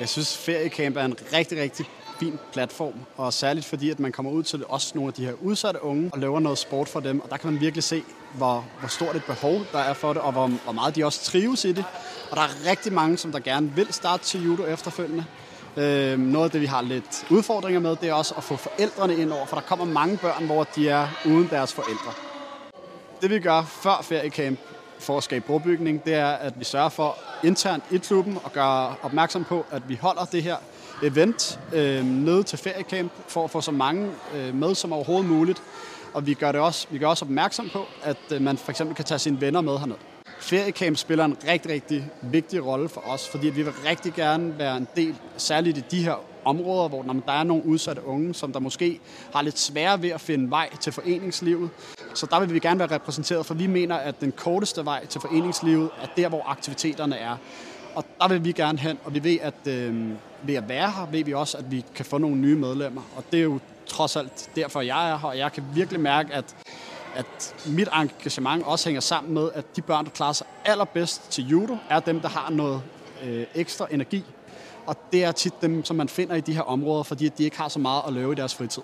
Jeg synes, feriecamp er en rigtig, rigtig fin platform, og særligt fordi, at man kommer ud til også nogle af de her udsatte unge og laver noget sport for dem, og der kan man virkelig se, hvor, hvor stort et behov der er for det, og hvor, hvor meget de også trives i det. Og der er rigtig mange, som der gerne vil starte til judo efterfølgende. Øh, noget af det, vi har lidt udfordringer med, det er også at få forældrene ind over, for der kommer mange børn, hvor de er uden deres forældre. Det vi gør før feriecamp for at skabe brobygning, det er, at vi sørger for internt i klubben og gøre opmærksom på, at vi holder det her event øh, nede til feriecamp for at få så mange øh, med som overhovedet muligt. Og vi gør, det også, vi gør også opmærksom på, at øh, man for eksempel kan tage sine venner med herned. Feriecamp spiller en rigtig, rigtig vigtig rolle for os, fordi vi vil rigtig gerne være en del, særligt i de her områder, hvor når der er nogle udsatte unge, som der måske har lidt sværere ved at finde vej til foreningslivet. Så der vil vi gerne være repræsenteret, for vi mener, at den korteste vej til foreningslivet er der, hvor aktiviteterne er. Og der vil vi gerne hen, og vi ved, at øh, ved at være her, ved vi også, at vi kan få nogle nye medlemmer. Og det er jo trods alt derfor, jeg er her, og jeg kan virkelig mærke, at at mit engagement også hænger sammen med, at de børn, der klarer sig allerbedst til judo, er dem, der har noget øh, ekstra energi. Og det er tit dem, som man finder i de her områder, fordi de ikke har så meget at lave i deres fritid.